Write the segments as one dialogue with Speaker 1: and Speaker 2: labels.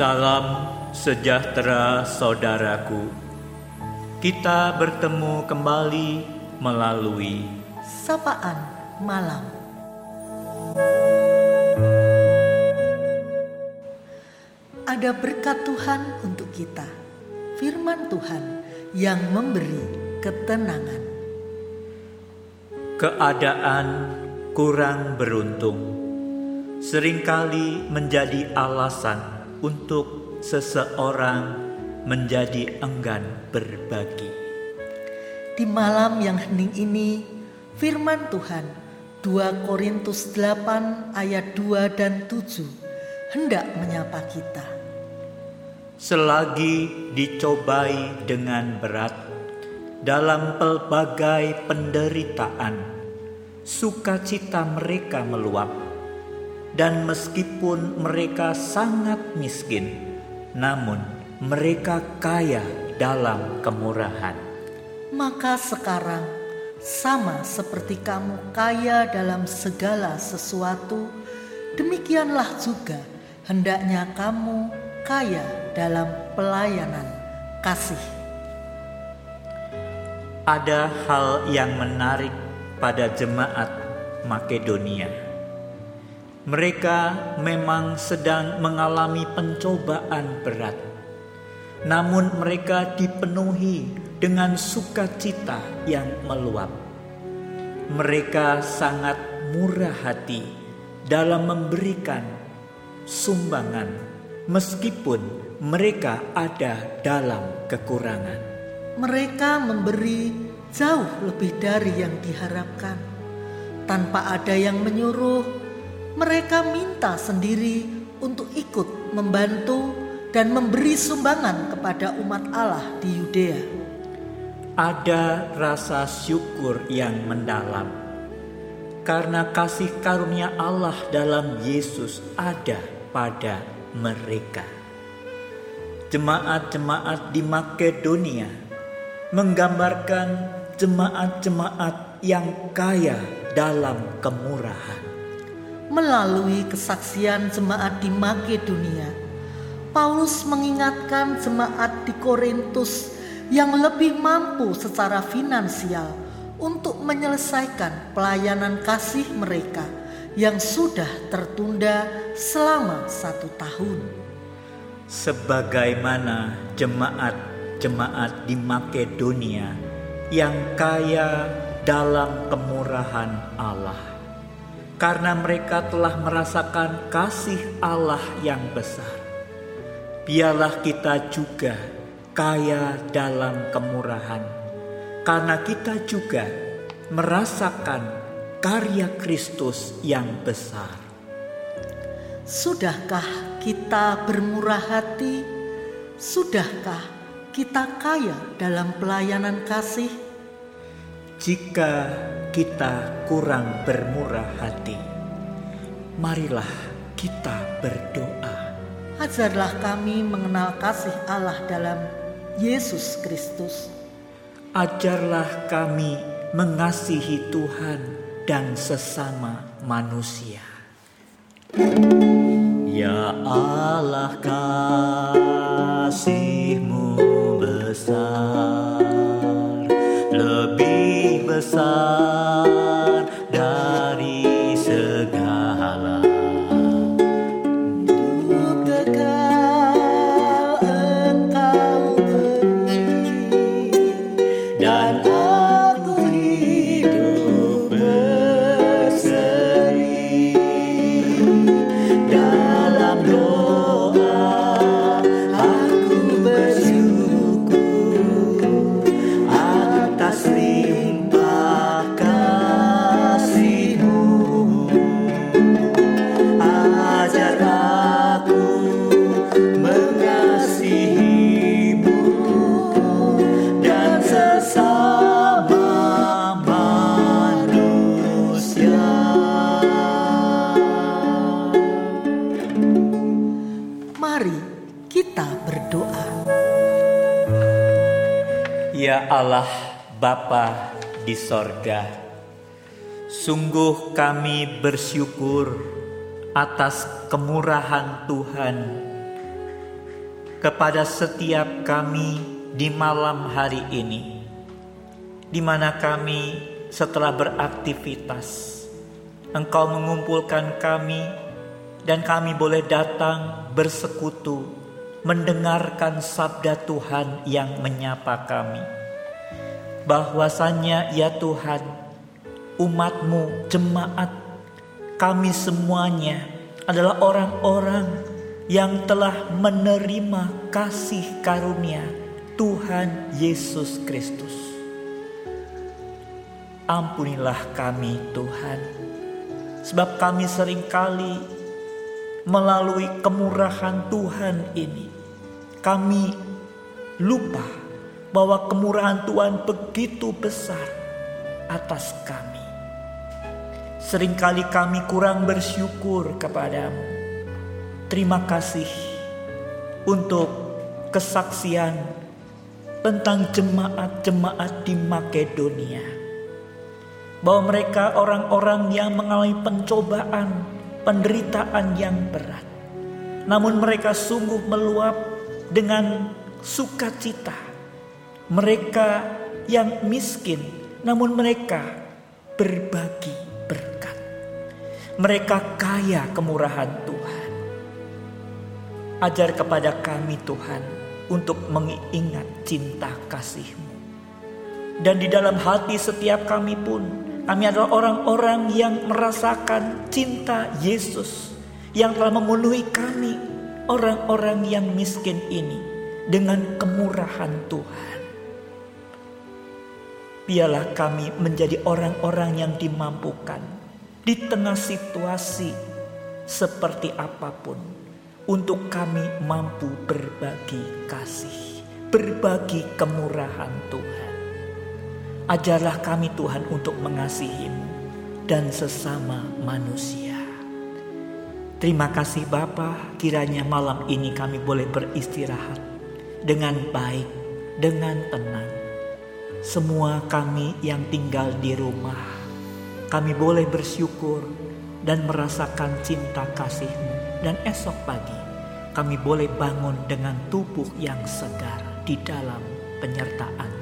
Speaker 1: Salam sejahtera saudaraku. Kita bertemu kembali melalui
Speaker 2: Sapaan Malam. Ada berkat Tuhan untuk kita. Firman Tuhan yang memberi ketenangan.
Speaker 1: keadaan kurang beruntung. Seringkali menjadi alasan untuk seseorang menjadi enggan berbagi.
Speaker 2: Di malam yang hening ini, firman Tuhan 2 Korintus 8 ayat 2 dan 7 hendak menyapa kita.
Speaker 1: Selagi dicobai dengan berat dalam pelbagai penderitaan, sukacita mereka meluap, dan meskipun mereka sangat miskin, namun mereka kaya dalam kemurahan.
Speaker 2: Maka sekarang, sama seperti kamu kaya dalam segala sesuatu, demikianlah juga hendaknya kamu kaya dalam pelayanan kasih.
Speaker 1: Ada hal yang menarik pada jemaat Makedonia. Mereka memang sedang mengalami pencobaan berat, namun mereka dipenuhi dengan sukacita yang meluap. Mereka sangat murah hati dalam memberikan sumbangan, meskipun mereka ada dalam kekurangan.
Speaker 2: Mereka memberi jauh lebih dari yang diharapkan. Tanpa ada yang menyuruh, mereka minta sendiri untuk ikut membantu dan memberi sumbangan kepada umat Allah di Yudea.
Speaker 1: Ada rasa syukur yang mendalam karena kasih karunia Allah dalam Yesus ada pada mereka. Jemaat-jemaat di Makedonia menggambarkan jemaat-jemaat yang kaya dalam kemurahan.
Speaker 2: Melalui kesaksian jemaat di Makedonia, Paulus mengingatkan jemaat di Korintus yang lebih mampu secara finansial untuk menyelesaikan pelayanan kasih mereka yang sudah tertunda selama satu tahun.
Speaker 1: Sebagaimana jemaat-jemaat di Makedonia yang kaya dalam kemurahan Allah, karena mereka telah merasakan kasih Allah yang besar. Biarlah kita juga kaya dalam kemurahan, karena kita juga merasakan karya Kristus yang besar.
Speaker 2: Sudahkah kita bermurah hati? Sudahkah kita kaya dalam pelayanan kasih?
Speaker 1: Jika kita kurang bermurah hati, marilah kita berdoa.
Speaker 2: Ajarlah kami mengenal kasih Allah dalam Yesus Kristus.
Speaker 1: Ajarlah kami mengasihi Tuhan dan sesama manusia. Ya Allah kasihmu Ya Allah Bapa di sorga. Sungguh kami bersyukur atas kemurahan Tuhan. Kepada setiap kami di malam hari ini, di mana kami setelah beraktivitas, Engkau mengumpulkan kami, dan kami boleh datang bersekutu, mendengarkan sabda Tuhan yang menyapa kami. Bahwasannya ya Tuhan, umatmu, jemaat, kami semuanya adalah orang-orang yang telah menerima kasih karunia Tuhan Yesus Kristus. Ampunilah kami Tuhan, sebab kami sering kali melalui kemurahan Tuhan ini, kami lupa bahwa kemurahan Tuhan begitu besar atas kami. Seringkali kami kurang bersyukur kepadamu Terima kasih untuk kesaksian tentang jemaat-jemaat di Makedonia. Bahwa mereka orang-orang yang mengalami pencobaan, penderitaan yang berat. Namun mereka sungguh meluap dengan sukacita. Mereka yang miskin, namun mereka berbagi berkat. Mereka kaya kemurahan Tuhan. Ajar kepada kami Tuhan untuk mengingat cinta kasih-Mu. Dan di dalam hati setiap kami pun, kami adalah orang-orang yang merasakan cinta Yesus yang telah memenuhi kami, orang-orang yang miskin ini, dengan kemurahan Tuhan. Biarlah kami menjadi orang-orang yang dimampukan di tengah situasi seperti apa pun untuk kami mampu berbagi kasih, berbagi kemurahan Tuhan. Ajarlah kami Tuhan untuk mengasihimu dan sesama manusia. Terima kasih Bapa, kiranya malam ini kami boleh beristirahat dengan baik, dengan tenang. Semua kami yang tinggal di rumah, kami boleh bersyukur dan merasakan cinta kasih-Mu dan esok pagi kami boleh bangun dengan tubuh yang segar di dalam penyertaan.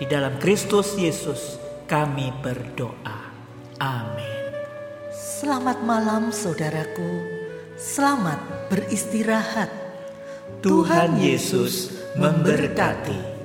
Speaker 1: Di dalam Kristus Yesus kami berdoa. Amin.
Speaker 2: Selamat malam saudaraku. Selamat beristirahat.
Speaker 1: Tuhan Yesus memberkati.